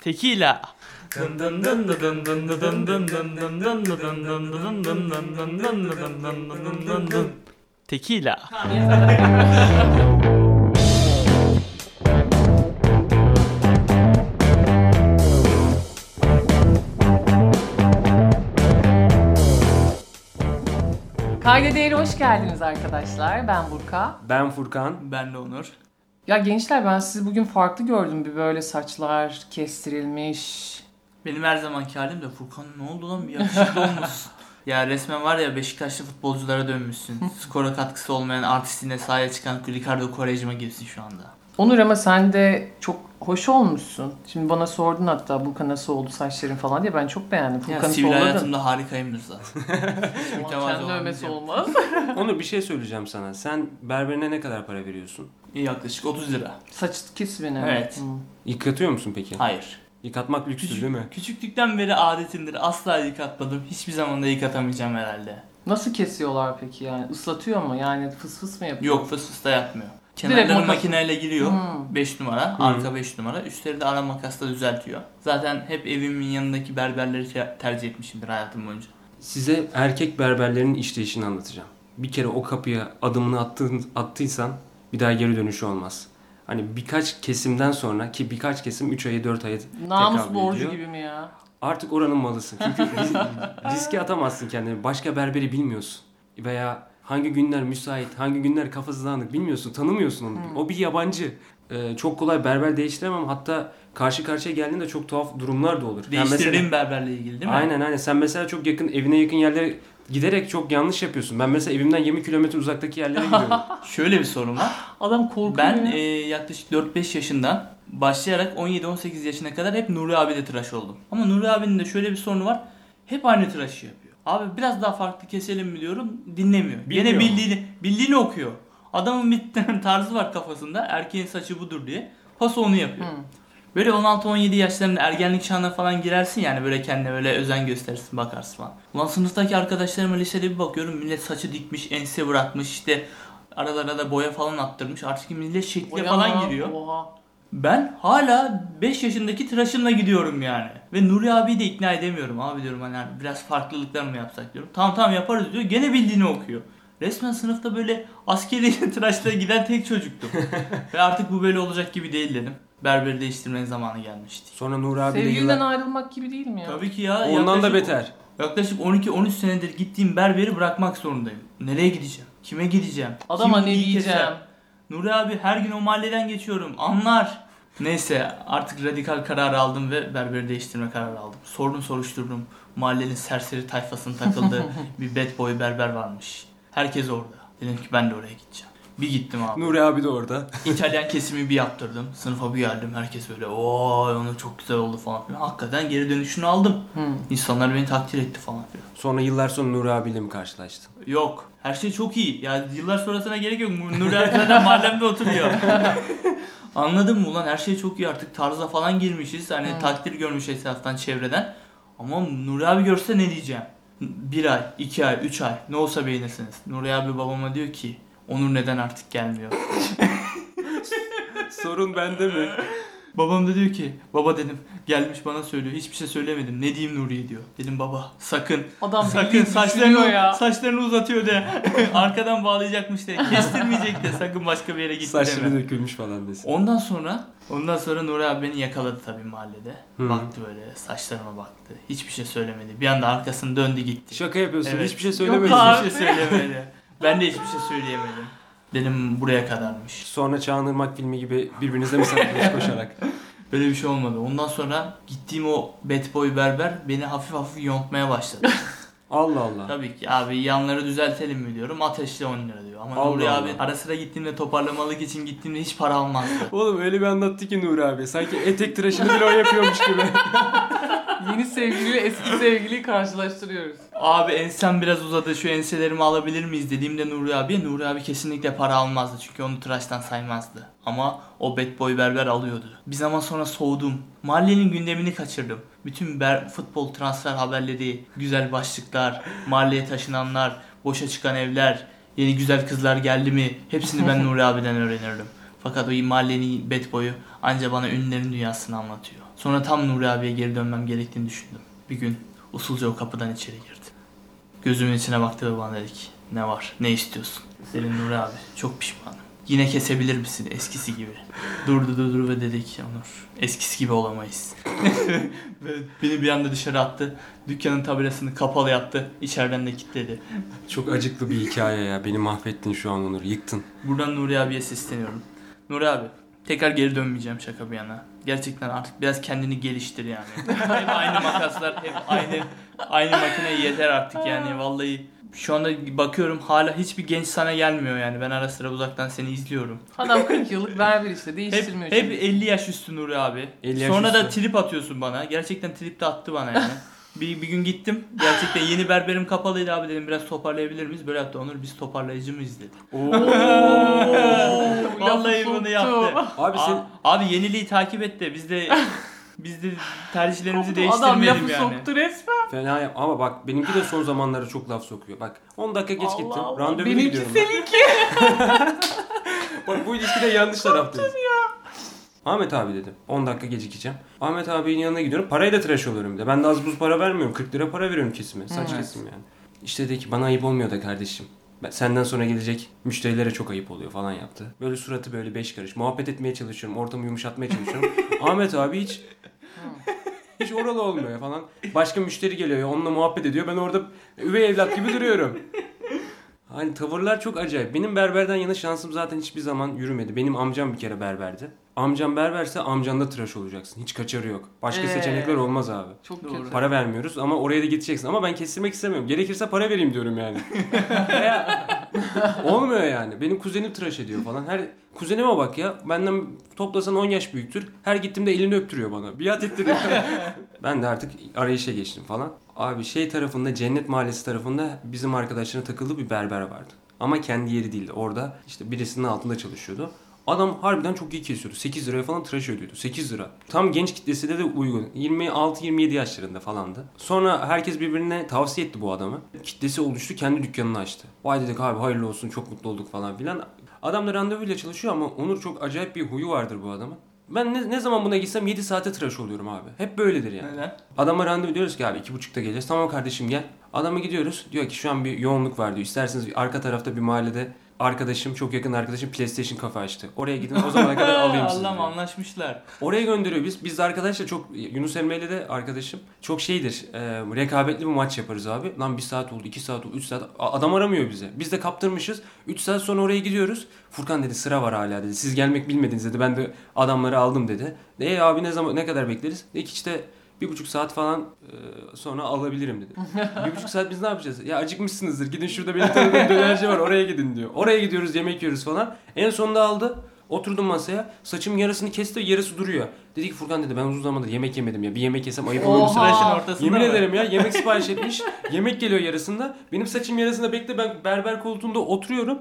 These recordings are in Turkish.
Tekila. Tekila. Kayda Değeri hoş geldiniz arkadaşlar. Ben Burka. Ben Furkan. Ben de Onur. Ya gençler ben sizi bugün farklı gördüm. Bir böyle saçlar kestirilmiş. Benim her zamanki halim de Furkan ne oldu lan bir yakışıklı olmuşsun. Ya resmen var ya Beşiktaşlı futbolculara dönmüşsün. Skora katkısı olmayan artistine sahaya çıkan Ricardo Quaresma gibisin şu anda. Onur ama sen de çok hoş olmuşsun. Şimdi bana sordun hatta Burka nasıl oldu saçların falan diye. Ben çok beğendim. Ya Furkan'ı sivil solladın. hayatımda harikayımdır zaten. Kendi övmesi olmaz. Onur bir şey söyleyeceğim sana. Sen berberine ne kadar para veriyorsun? Yaklaşık 30 lira. Saç kesimine. Evet. Hı. Yıkatıyor musun peki? Hayır. Yıkatmak lükstür Küçük, değil mi? Küçüklükten beri adetimdir. Asla yıkatmadım. Hiçbir zaman da yıkatamayacağım herhalde. Nasıl kesiyorlar peki yani? Islatıyor mu? Yani fıs fıs mı yapıyor? Yok fıs fıs da yapmıyor. Direkt Kenarları makas- makineyle giriyor. Hmm. 5 numara, arka 5 numara. Üstleri de ara makasla düzeltiyor. Zaten hep evimin yanındaki berberleri te- tercih etmişimdir hayatım boyunca. Size erkek berberlerin işleyişini anlatacağım. Bir kere o kapıya adımını attın, attıysan bir daha geri dönüşü olmaz. Hani birkaç kesimden sonra ki birkaç kesim 3 ayı 4 ayı Namus borcu ediyor. gibi mi ya? Artık oranın malısın. Çünkü ris- riske atamazsın kendini. Başka berberi bilmiyorsun. Veya hangi günler müsait, hangi günler kafası dağınık bilmiyorsun, tanımıyorsun onu. Hmm. O bir yabancı. Ee, çok kolay berber değiştiremem. Hatta karşı karşıya geldiğinde çok tuhaf durumlar da olur. Yani mesela- berberle ilgili değil mi? Aynen aynen. Sen mesela çok yakın, evine yakın yerlere giderek çok yanlış yapıyorsun. Ben mesela evimden 20 kilometre uzaktaki yerlere gidiyorum. Şöyle bir sorun var. Adam korkuyor Ben ya. e, yaklaşık 4-5 yaşından başlayarak 17-18 yaşına kadar hep Nuri abiyle tıraş oldum. Ama Nuri abinin de şöyle bir sorunu var. Hep aynı tıraşı yapıyor. Abi biraz daha farklı keselim mi diyorum dinlemiyor. Bilmiyor Gene mu? bildiğini, bildiğini okuyor. Adamın bir tarzı var kafasında. Erkeğin saçı budur diye. Paso onu yapıyor. Hı. Böyle 16-17 yaşlarında ergenlik çağına falan girersin yani böyle kendine böyle özen gösterirsin bakarsın falan. Ulan sınıftaki arkadaşlarıma lisede bir bakıyorum millet saçı dikmiş, ense bırakmış işte aralara da boya falan attırmış. Artık millet şekle Oya falan lan, giriyor. Oha. Ben hala 5 yaşındaki tıraşımla gidiyorum yani. Ve Nuri abiyi de ikna edemiyorum. Abi diyorum hani biraz farklılıklar mı yapsak diyorum. Tamam tamam yaparız diyor. Gene bildiğini okuyor. Resmen sınıfta böyle askeri tıraşla giden tek çocuktum. Ve artık bu böyle olacak gibi değil dedim. Berberi değiştirmenin zamanı gelmişti. Sonra Nur abiyle Sevgiliden yıllar... ayrılmak gibi değil mi ya? Tabii ki ya. Ondan da yaklaşık- beter. Yaklaşık 12-13 senedir gittiğim berberi bırakmak zorundayım. Nereye gideceğim? Kime gideceğim? Adama Kim ne diyeceğim? keser? Nuri abi her gün o mahalleden geçiyorum. Anlar. Neyse artık radikal karar aldım ve berberi değiştirme kararı aldım. Sordum soruşturdum. Mahallenin serseri tayfasının takıldığı bir bad boy berber varmış. Herkes orada. Dedim ki ben de oraya gideceğim. Bir gittim abi. Nuri abi de orada. İtalyan kesimi bir yaptırdım. Sınıfa bir geldim. Herkes böyle ooo onu çok güzel oldu falan filan. Hakikaten geri dönüşünü aldım. Hı. İnsanlar beni takdir etti falan filan. Sonra yıllar sonra Nuri abiyle mi karşılaştın? Yok. Her şey çok iyi. Ya yıllar sonrasına gerek yok. Nuri abi zaten mahallemde oturuyor. Anladın mı ulan her şey çok iyi artık tarza falan girmişiz. Hani Hı. takdir görmüş etraftan çevreden. Ama Nuri abi görse ne diyeceğim? Bir ay, iki ay, üç ay ne olsa beğenirsiniz. Nuri abi babama diyor ki Onur neden artık gelmiyor? Sorun bende mi? Babam da diyor ki baba dedim gelmiş bana söylüyor hiçbir şey söylemedim ne diyeyim Nuri'ye diyor. Dedim baba sakın Adam sakın saçlarını, ya. saçlarını uzatıyor de arkadan bağlayacakmış de kestirmeyecek de sakın başka bir yere git Saçları deme. dökülmüş falan desin. Ondan sonra ondan sonra Nuri abi beni yakaladı tabii mahallede. Hı. Baktı böyle saçlarıma baktı. Hiçbir şey söylemedi. Bir anda arkasını döndü gitti. Şaka yapıyorsun. Evet. Hiçbir şey Yok söylemedin. abi. Hiçbir şey söylemedi. Ben de hiçbir şey söyleyemedim. Dedim buraya kadarmış. Sonra Çağan Irmak filmi gibi birbirinizle mi sakladınız koşarak? Böyle bir şey olmadı. Ondan sonra gittiğim o bad boy berber beni hafif hafif yontmaya başladı. Allah Allah. Tabii ki abi yanları düzeltelim mi diyorum. Ateşle 10 lira diyor. Ama Allah Nuri Allah. abi ara sıra gittiğimde toparlamalık için gittiğimde hiç para almazdı. Oğlum öyle bir anlattı ki Nuri abi. Sanki etek tıraşını bile o yapıyormuş gibi. Yeni sevgiliyle eski sevgiliyi karşılaştırıyoruz. abi ensem biraz uzadı şu enselerimi alabilir miyiz dediğimde Nuri abi Nuri abi kesinlikle para almazdı çünkü onu tıraştan saymazdı. Ama o bad boy berber alıyordu. Bir zaman sonra soğudum. Mahallenin gündemini kaçırdım. Bütün ber- futbol transfer haberleri, güzel başlıklar, mahalleye taşınanlar, boşa çıkan evler, Yeni güzel kızlar geldi mi hepsini ben Nuri abiden öğrenirdim. Fakat o mahallenin bad boyu anca bana ünlülerin dünyasını anlatıyor. Sonra tam Nuri abiye geri dönmem gerektiğini düşündüm. Bir gün usulca o kapıdan içeri girdi. Gözümün içine baktı ve bana dedi ki ne var ne istiyorsun? Senin Nuri abi çok pişmanım. Yine kesebilir misin eskisi gibi? Durdu durdu ve dedi ki Onur eskisi gibi olamayız. ve beni bir anda dışarı attı. Dükkanın tabelasını kapalı yaptı. İçeriden de kilitledi. Çok acıklı bir hikaye ya. Beni mahvettin şu an Onur. Yıktın. Buradan Nuri abiye sesleniyorum. Nuri abi tekrar geri dönmeyeceğim şaka bir yana. Gerçekten artık biraz kendini geliştir yani. hep aynı makaslar, hep aynı aynı makine yeter artık yani vallahi. Şu anda bakıyorum hala hiçbir genç sana gelmiyor yani. Ben ara sıra uzaktan seni izliyorum. Adam 40 yıllık berber işte Hep, değiştirmiyor. hep şimdi. 50 yaş üstü Nuri abi. 50 yaş Sonra da üstü. trip atıyorsun bana. Gerçekten trip de attı bana yani. bir, bir gün gittim. Gerçekten yeni berberim kapalıydı abi dedim biraz toparlayabilir miyiz? Böyle yaptı Onur biz toparlayıcı mıyız dedi. Oo. Vallahi Lafı bunu yaptı. Abi sen A- Abi yeniliği takip et de biz de biz de tercihlerimizi Koptu. Adam değiştirmeyelim lafı yani. soktu resmen. fena yap. Ama bak benimki de son zamanlarda çok laf sokuyor. Bak 10 dakika geç Allah gittim. Allah. Randevu Benimki gidiyorum. seninki. Bak bu ilişkide yanlış taraftayız. Ahmet abi dedim. 10 dakika gecikeceğim. Ahmet abinin yanına gidiyorum. Parayla tıraş oluyorum bir de. Ben de az buz para vermiyorum. 40 lira para veriyorum kesime. Saç Evet. kesim yani. İşte dedi ki bana ayıp olmuyor da kardeşim. Ben, senden sonra gelecek müşterilere çok ayıp oluyor falan yaptı. Böyle suratı böyle beş karış. Muhabbet etmeye çalışıyorum. Ortamı yumuşatmaya çalışıyorum. Ahmet abi hiç hiç oralı olmuyor falan. Başka müşteri geliyor. Onunla muhabbet ediyor. Ben orada üvey evlat gibi duruyorum. Hani tavırlar çok acayip. Benim berberden yana şansım zaten hiçbir zaman yürümedi. Benim amcam bir kere berberdi. Amcam berberse amcanda tıraş olacaksın. Hiç kaçarı yok. Başka Ee. seçenekler olmaz abi. Çok Doğru. kötü. Para vermiyoruz ama oraya da gideceksin. Ama ben kestirmek istemiyorum. Gerekirse para vereyim diyorum yani. Olmuyor yani. Benim kuzenim tıraş ediyor falan. Her kuzenime bak ya. Benden toplasan 10 yaş büyüktür. Her gittiğimde elini öptürüyor bana. Biat ettiriyor. ben de artık arayışa geçtim falan. Abi şey tarafında Cennet Mahallesi tarafında bizim arkadaşların takıldığı bir berber vardı. Ama kendi yeri değildi. Orada işte birisinin altında çalışıyordu. Adam harbiden çok iyi kesiyordu. 8 liraya falan tıraş ödüyordu. 8 lira. Tam genç kitlesine de uygun. 26-27 yaşlarında falandı. Sonra herkes birbirine tavsiye etti bu adamı. Kitlesi oluştu. Kendi dükkanını açtı. Vay dedik abi hayırlı olsun çok mutlu olduk falan filan. Adam da randevuyla çalışıyor ama Onur çok acayip bir huyu vardır bu adamın. Ben ne, ne zaman buna gitsem 7 saate tıraş oluyorum abi. Hep böyledir yani. Neden? Adama randevu diyoruz ki abi iki buçukta geleceğiz. Tamam kardeşim gel. Adama gidiyoruz. Diyor ki şu an bir yoğunluk var diyor. İsterseniz arka tarafta bir mahallede arkadaşım çok yakın arkadaşım PlayStation kafe açtı. Oraya gidin o zamana kadar alayım sizi. Allah'ım anlaşmışlar. Oraya gönderiyor biz. Biz de arkadaşla çok Yunus Emre ile de arkadaşım çok şeydir. E, rekabetli bir maç yaparız abi. Lan bir saat oldu, iki saat oldu, üç saat. Adam aramıyor bize. Biz de kaptırmışız. Üç saat sonra oraya gidiyoruz. Furkan dedi sıra var hala dedi. Siz gelmek bilmediniz dedi. Ben de adamları aldım dedi. E abi ne zaman ne kadar bekleriz? Dedi ki işte bir buçuk saat falan e, sonra alabilirim dedi. bir buçuk saat biz ne yapacağız? Ya acıkmışsınızdır. Gidin şurada benim tanıdığım dönerci var. Oraya gidin diyor. Oraya gidiyoruz yemek yiyoruz falan. En sonunda aldı. Oturdum masaya. Saçım yarısını kesti yarısı duruyor. Dedi ki Furkan dedi ben uzun zamandır yemek yemedim ya. Bir yemek yesem ayıp olur mu sana? Yemin mı? ederim ya yemek sipariş etmiş. yemek geliyor yarısında. Benim saçım yarısında bekle ben berber koltuğunda oturuyorum.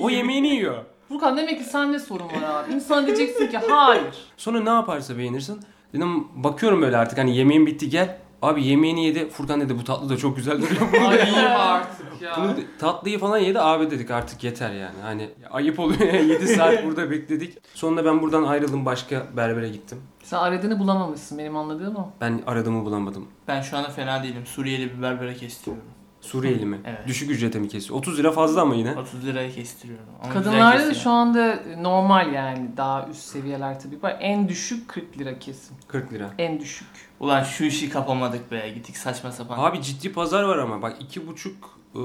O yemeğini yiyor. Furkan demek ki sende sorun var abi. İnsan diyeceksin ki hayır. Sonra ne yaparsa beğenirsin. Dedim bakıyorum böyle artık hani yemeğin bitti gel. Abi yemeğini yedi. Furkan dedi bu tatlı da çok güzel duruyor. Ay iyi artık ya. Bunu tatlıyı falan yedi abi dedik artık yeter yani. Hani ayıp oluyor 7 saat burada bekledik. Sonunda ben buradan ayrıldım başka berbere gittim. Sen aradığını bulamamışsın benim anladığım o. Ben aradığımı bulamadım. Ben şu anda fena değilim. Suriyeli bir berbere kestiriyorum. Suriyeli mi? Evet. Düşük ücrete mi kesiyor? 30 lira fazla ama yine. 30 liraya kestiriyorum. Ama Kadınlarda da şu anda normal yani daha üst seviyeler tabii var. En düşük 40 lira kesim. 40 lira. En düşük. Ulan şu işi kapamadık be. Gittik saçma sapan. Abi ciddi pazar var ama bak 2,5 e,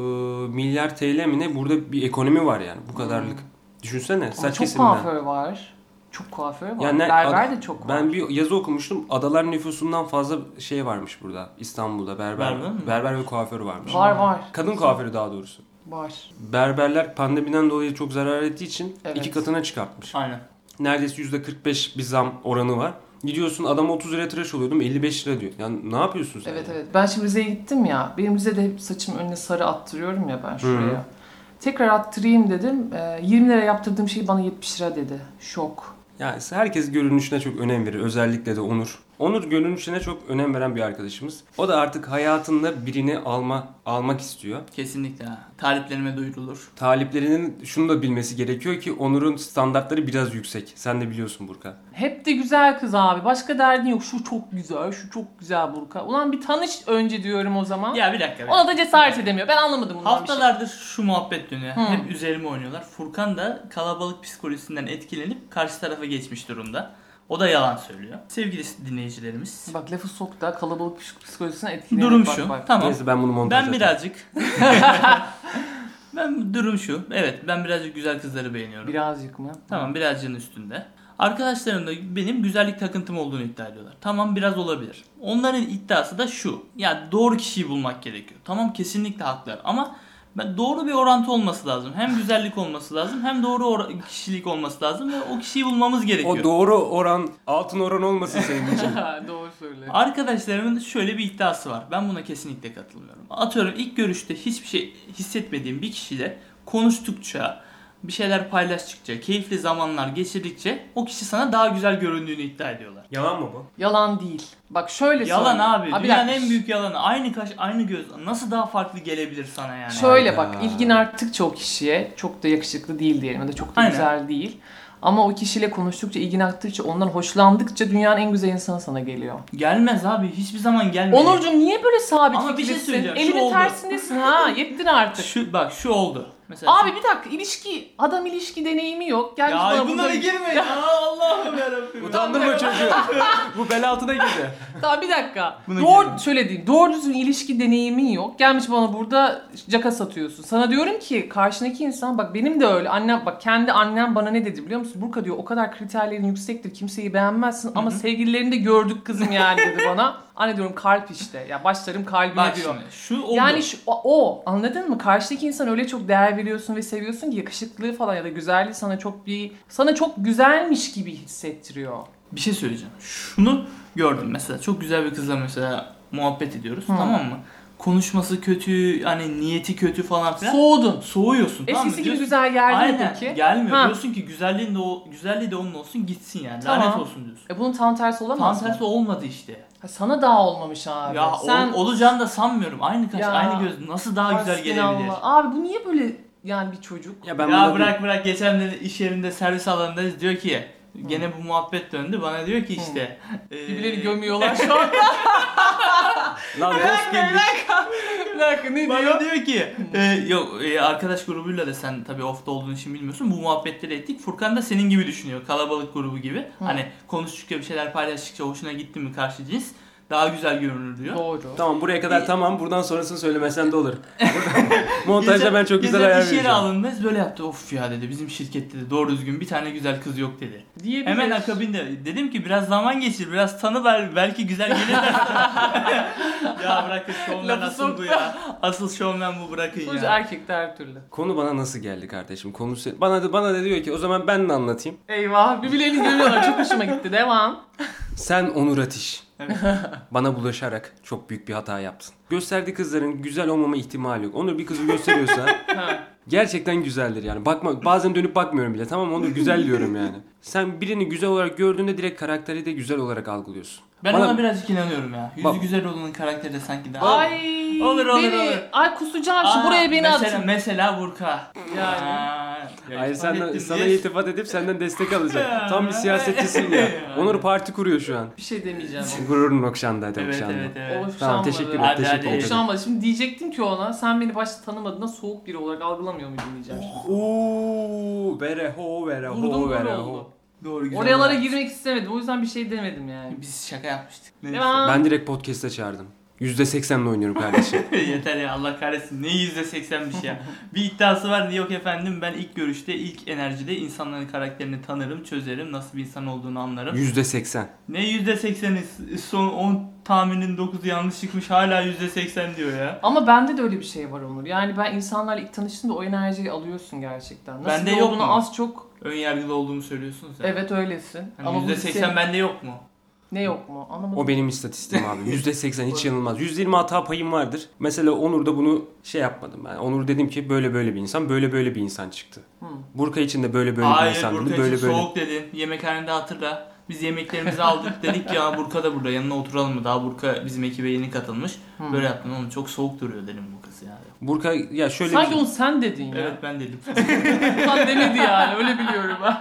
milyar TL mi ne burada bir ekonomi var yani bu kadarlık. Düşünsene Ama çok kuaför var. Çok kuaför var. Yani Berber ad- de çok var. Ben bir yazı okumuştum. Adalar nüfusundan fazla şey varmış burada. İstanbul'da berber. Berber mi? Berber ve kuaför varmış. Var var. Kadın kuaförü daha doğrusu. Var. Berberler pandemiden dolayı çok zarar ettiği için Evet. iki katına çıkartmış. Aynen. Neredeyse %45 bir zam oranı var. Gidiyorsun adam 30 liraya tıraş oluyordum 55 lira diyor. Yani ne yapıyorsun sen? Evet ya? evet. Ben şimdi Rize'ye gittim ya. Benim Rize'de hep saçım önüne sarı attırıyorum ya ben şuraya. Tekrar attırayım dedim. Ee, 20 lira yaptırdığım şey bana 70 lira dedi. Şok. Yani herkes görünüşüne çok önem verir. Özellikle de Onur. Onur görünüşüne çok önem veren bir arkadaşımız. O da artık hayatında birini alma almak istiyor. Kesinlikle. Taliplerime duyurulur. Taliplerinin şunu da bilmesi gerekiyor ki Onur'un standartları biraz yüksek. Sen de biliyorsun Burka. Hep de güzel kız abi. Başka derdin yok. Şu çok güzel, şu çok güzel Burka. Ulan bir tanış önce diyorum o zaman. Ya bir dakika. bir Ona da cesaret edemiyor. Ben anlamadım bundan bir şey. Haftalardır şu muhabbet dönüyor. Hı. Hep üzerime oynuyorlar. Furkan da kalabalık psikolojisinden etkilenip karşı tarafa geçmiş durumda. O da yalan söylüyor. Sevgili dinleyicilerimiz. Bak lafı sok da kalabalık psik- psikolojisine etkileniyor. Durum Bak, şu. bak. Tamam. Neyse ben bunu montaj Ben birazcık Ben durum şu. Evet ben birazcık güzel kızları beğeniyorum. Birazcık mı? Tamam birazcığın üstünde. Arkadaşlarım da benim güzellik takıntım olduğunu iddia ediyorlar. Tamam biraz olabilir. Onların iddiası da şu. Ya doğru kişiyi bulmak gerekiyor. Tamam kesinlikle haklılar ama doğru bir orantı olması lazım. Hem güzellik olması lazım hem doğru kişilik olması lazım ve o kişiyi bulmamız gerekiyor. O doğru oran altın oran olmasın senin için. Doğru söyle. Arkadaşlarımın şöyle bir iddiası var. Ben buna kesinlikle katılmıyorum. Atıyorum ilk görüşte hiçbir şey hissetmediğim bir kişiyle konuştukça, bir şeyler paylaştıkça, keyifli zamanlar geçirdikçe o kişi sana daha güzel göründüğünü iddia ediyorlar. Yalan mı bu? Yalan değil. Bak şöyle Yalan söyleyeyim. abi. Ha, bir Dünyanın en büyük yalanı. Aynı kaş, aynı göz. Nasıl daha farklı gelebilir sana yani? Şöyle Hayda. bak ilgin arttıkça o kişiye çok da yakışıklı değil diyelim ya da çok da Aynen. güzel değil. Ama o kişiyle konuştukça, ilgin arttıkça, ondan hoşlandıkça dünyanın en güzel insanı sana geliyor. Gelmez abi. Hiçbir zaman gelmiyor. Onurcuğum niye böyle sabit Ama bir şey fikirlisin? söyleyeceğim, şu Elinin oldu. tersindesin ha. Yettin artık. Şu, bak şu oldu. Mesela Abi bir dakika ilişki, adam ilişki deneyimi yok. Gelmiş ya bana bunlara burada... girme ya. Allah'ım yarabbim. Utandırma çocuğu. bu bel altına girdi. Tamam bir dakika. Buna Doğru, girme. şöyle diyeyim. Doğru düzgün ilişki deneyimin yok. Gelmiş bana burada caka satıyorsun. Sana diyorum ki karşındaki insan bak benim de öyle. Annem bak kendi annem bana ne dedi biliyor musun? Burka diyor o kadar kriterlerin yüksektir. Kimseyi beğenmezsin ama sevgililerini de gördük kızım yani dedi bana. Anne diyorum kalp işte. Ya başlarım kalbine Bak diyor. şimdi şu oldu. Yani şu, o, o, anladın mı? Karşıdaki insan öyle çok değer veriyorsun ve seviyorsun ki yakışıklığı falan ya da güzelliği sana çok bir sana çok güzelmiş gibi hissettiriyor. Bir şey söyleyeceğim. Şunu gördüm mesela. Çok güzel bir kızla mesela muhabbet ediyoruz. Hı. Tamam mı? Konuşması kötü, hani niyeti kötü falan filan. Soğudun. Soğuyorsun tamam mı? Eskisi gibi Diyorsun- güzel geldi mi Aynen. peki? Gelmiyor. Ha. Diyorsun ki güzelliğin de o güzelliği de onun olsun gitsin yani. Tamam. Lanet olsun diyorsun. E bunun tam tersi olamaz Tam mı? tersi olmadı işte. Ha, sana daha olmamış abi. Ya Sen ol- olacağını da sanmıyorum. Aynı kaş, Ya. aynı göz nasıl daha güzel gelebilir? Hasbinallah. Abi bu niye böyle yani bir çocuk? Ya ben ya buna bir- bırak bırak geçen de iş yerinde servis alanındayız diyor ki gene bu muhabbet döndü bana diyor ki işte Birbirlerini gömüyorlar şu an. Lan dost gelmiş. bir dakika ne Bana diyor? diyor ki e, yok e, arkadaş grubuyla da sen tabii off'ta olduğun için bilmiyorsun bu muhabbetleri ettik. Furkan da senin gibi düşünüyor kalabalık grubu gibi. Hani konuştukça bir şeyler paylaştıkça hoşuna gitti mi karşı cins daha güzel görünür diyor. Doğru. Tamam buraya kadar tamam. Buradan sonrasını söylemesen de olur. Montajda ben çok güzel ayar iş yeri vereceğim. alındı böyle yaptı of ya dedi bizim şirkette de doğru düzgün bir tane güzel kız yok dedi. Diyebilir. Hemen akabinde dedim ki biraz zaman geçir biraz tanı ver belki güzel gelir ya bırakın şovmen asıl bu ya. Asıl şovmen bu bırakın Sonuçta ya. erkekte her türlü. Konu bana nasıl geldi kardeşim? Konu bana da bana da diyor ki o zaman ben de anlatayım. Eyvah birbirlerini gömüyorlar. Çok hoşuma gitti. Devam. Sen Onur Ateş. Evet. Bana bulaşarak çok büyük bir hata yaptın. Gösterdiği kızların güzel olmama ihtimali yok. Onur bir kızı gösteriyorsa gerçekten güzeldir yani. Bakma bazen dönüp bakmıyorum bile. Tamam? Onur güzel diyorum yani. Sen birini güzel olarak gördüğünde direkt karakteri de güzel olarak algılıyorsun. Ben Bana- ona birazcık inanıyorum ya. Yüzü Bak- güzel olanın karakteri de sanki daha... Ay Olur, olur, beni, olur. Ay kusacağım şu Aa, buraya beni mesela, atın. Mesela Burka. Yani. Ya Hayır senden, sana diye- iltifat edip senden destek alacak. Tam bir siyasetçisin ya. Onur parti kuruyor şu an. Bir şey demeyeceğim. Gururun okşandı hadi Evet okşandı. evet evet. Okşanmadı. Tamam teşekkür ederim. Teşekkür ederim. Okşanmadı. Şimdi diyecektim ki ona sen beni başta tanımadığında soğuk biri olarak algılamıyor muydun diyeceğim. Ooo vere ho vere Doğru güzel. Oralara girmek istemedim. O yüzden bir şey demedim yani. Biz şaka yapmıştık. Neyse. Devam. Ben direkt podcast'a çağırdım. %80'le oynuyorum kardeşim. Yeter ya Allah kahretsin. Ne yüzde seksenmiş ya. Bir iddiası var. Yok efendim ben ilk görüşte ilk enerjide insanların karakterini tanırım, çözerim. Nasıl bir insan olduğunu anlarım. %80. Ne yüzde sekseni? Son 10 tahminin 9'u yanlış çıkmış. Hala yüzde seksen diyor ya. Ama bende de öyle bir şey var Onur. Yani ben insanlarla ilk tanıştığımda o enerjiyi alıyorsun gerçekten. Nasıl Bende yok mu? az çok Ön yargılı olduğumu söylüyorsun sen. evet öylesin. Hani Ama bu yüzde seksen senin- bende yok mu? Ne yok mu? Anlamadım. O benim istatistiğim abi. %80 hiç yanılmaz. %20 hata payım vardır. Mesela Onur'da bunu şey yapmadım ben. Onur dedim ki böyle böyle bir insan, böyle böyle bir insan çıktı. Hı. Burka için de böyle böyle bir Hayır insan Burka dedi. için Böyle böyle. soğuk dedin. Yemekhanede hatırla. Biz yemeklerimizi aldık. Dedik ki ya Burka da burada yanına oturalım mı? Daha Burka bizim ekibe yeni katılmış. Hmm. Böyle yaptım oğlum çok soğuk duruyor dedim bu kız yani. Burka ya şöyle Sanki bir şey- onu sen dedin ya. Evet ben dedim. Furkan demedi yani öyle biliyorum ben.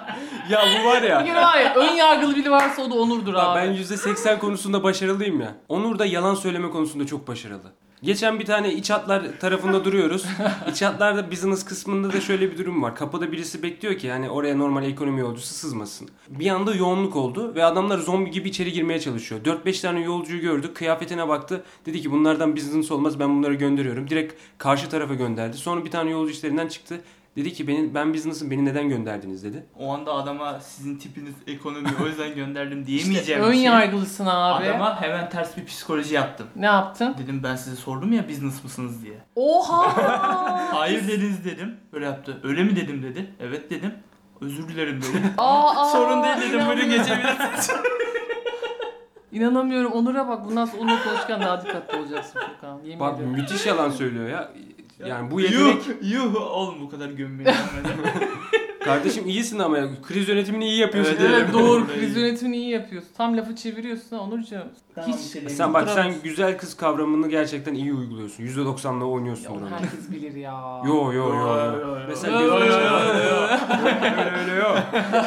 ya bu var Bir ya. kere var ya ön yargılı biri varsa o da Onur'dur abi. ben %80 konusunda başarılıyım ya. Onur da yalan söyleme konusunda çok başarılı. Geçen bir tane iç hatlar tarafında duruyoruz. İç hatlarda business kısmında da şöyle bir durum var. Kapıda birisi bekliyor ki yani oraya normal ekonomi yolcusu sızmasın. Bir anda yoğunluk oldu ve adamlar zombi gibi içeri girmeye çalışıyor. 4-5 tane yolcuyu gördük. Kıyafetine baktı. Dedi ki bunlardan business olmaz ben bunları gönderiyorum. Direkt karşı tarafa gönderdi. Sonra bir tane yolcu işlerinden çıktı. Dedi ki benim, ben business'ım beni neden gönderdiniz dedi. O anda adama sizin tipiniz ekonomi o yüzden gönderdim diyemeyeceğim. Ön bir şey. yargılısın abi. Adama hemen ters bir psikoloji yaptım. Ne yaptın? Dedim ben size sordum ya business mısınız diye. Oha! Hayır dediniz dedim. Böyle yaptı. Öyle mi dedim dedi. Evet dedim. Özür dilerim dedi. Aa, aa, Sorun değil dedim. İnanmıyorum. geçebilirsiniz. İnanamıyorum. Onur'a bak. Bundan sonra Onur'la konuşurken daha dikkatli olacaksın Furkan. Yemin Bak ediyorum. müthiş yalan söylüyor ya. Yani bu yetenek yuh yuh oğlum bu kadar gömmeyin. Kardeşim iyisin ama ya. kriz yönetimini iyi yapıyorsun. Evet. Evet doğru. Kriz yönetimini iyi yapıyorsun. Tam lafı çeviriyorsun ha Onurcuğum. Hiç. Sen bak sen güzel kız kavramını gerçekten iyi uyguluyorsun. %90'la Ya oynuyorsun onu orada. herkes bilir ya. Yo yo yo. yo. Mesela Yo, yo, yo, şey yo, var. Öyle öyle yo.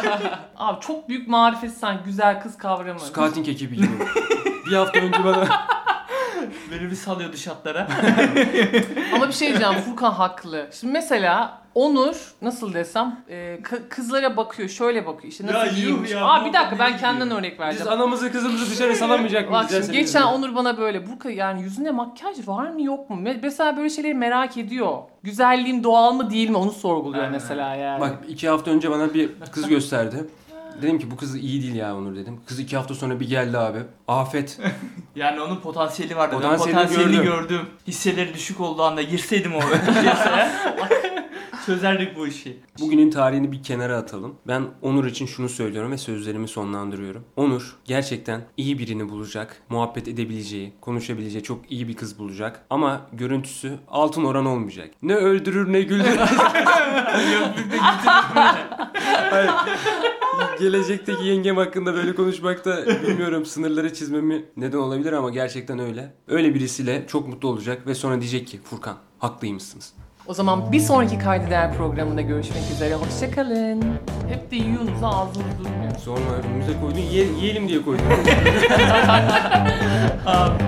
Abi çok büyük marifet sen güzel kız kavramı. Scouting ekibi gibi. bir hafta önce bana Beni bir salıyordu şatlara. Ama bir şey diyeceğim Furkan haklı. Şimdi mesela Onur nasıl desem e, kı- kızlara bakıyor şöyle bakıyor işte nasıl Ya giyinmiş. ya, Aa bir dakika ben kendimden örnek biz vereceğim. anamızı kızımızı dışarı salamayacak mıyız? Bak şimdi geçen gibi? Onur bana böyle Burka yani yüzünde makyaj var mı yok mu? Me- Mesela böyle şeyleri merak ediyor. Güzelliğim doğal mı değil mi onu sorguluyor Aynen. mesela yani. Bak iki hafta önce bana bir kız gösterdi. Dedim ki bu kız iyi değil ya Onur dedim. Kız iki hafta sonra bir geldi abi. Afet. Yani onun potansiyeli vardı. Ben Potansiyelini potansiyelini gördüm. gördüm. Hisseleri düşük olduğu anda girseydim o piyasaya çözerdik bu işi. Bugünün tarihini bir kenara atalım. Ben Onur için şunu söylüyorum ve sözlerimi sonlandırıyorum. Onur gerçekten iyi birini bulacak. Muhabbet edebileceği, konuşabileceği çok iyi bir kız bulacak. Ama görüntüsü altın oran olmayacak. Ne öldürür ne güldürür. Hayır. Gelecekteki yengem hakkında böyle konuşmakta bilmiyorum sınırları çizmemi neden olabilir ama gerçekten öyle. Öyle birisiyle çok mutlu olacak ve sonra diyecek ki Furkan haklıymışsınız. O zaman bir sonraki kaydı değer programında görüşmek üzere. Hoşçakalın. Hep de yiyorsunuz ağzınız durmuyor. Sonra önümüze koydun ye- yiyelim diye koydun. Abi,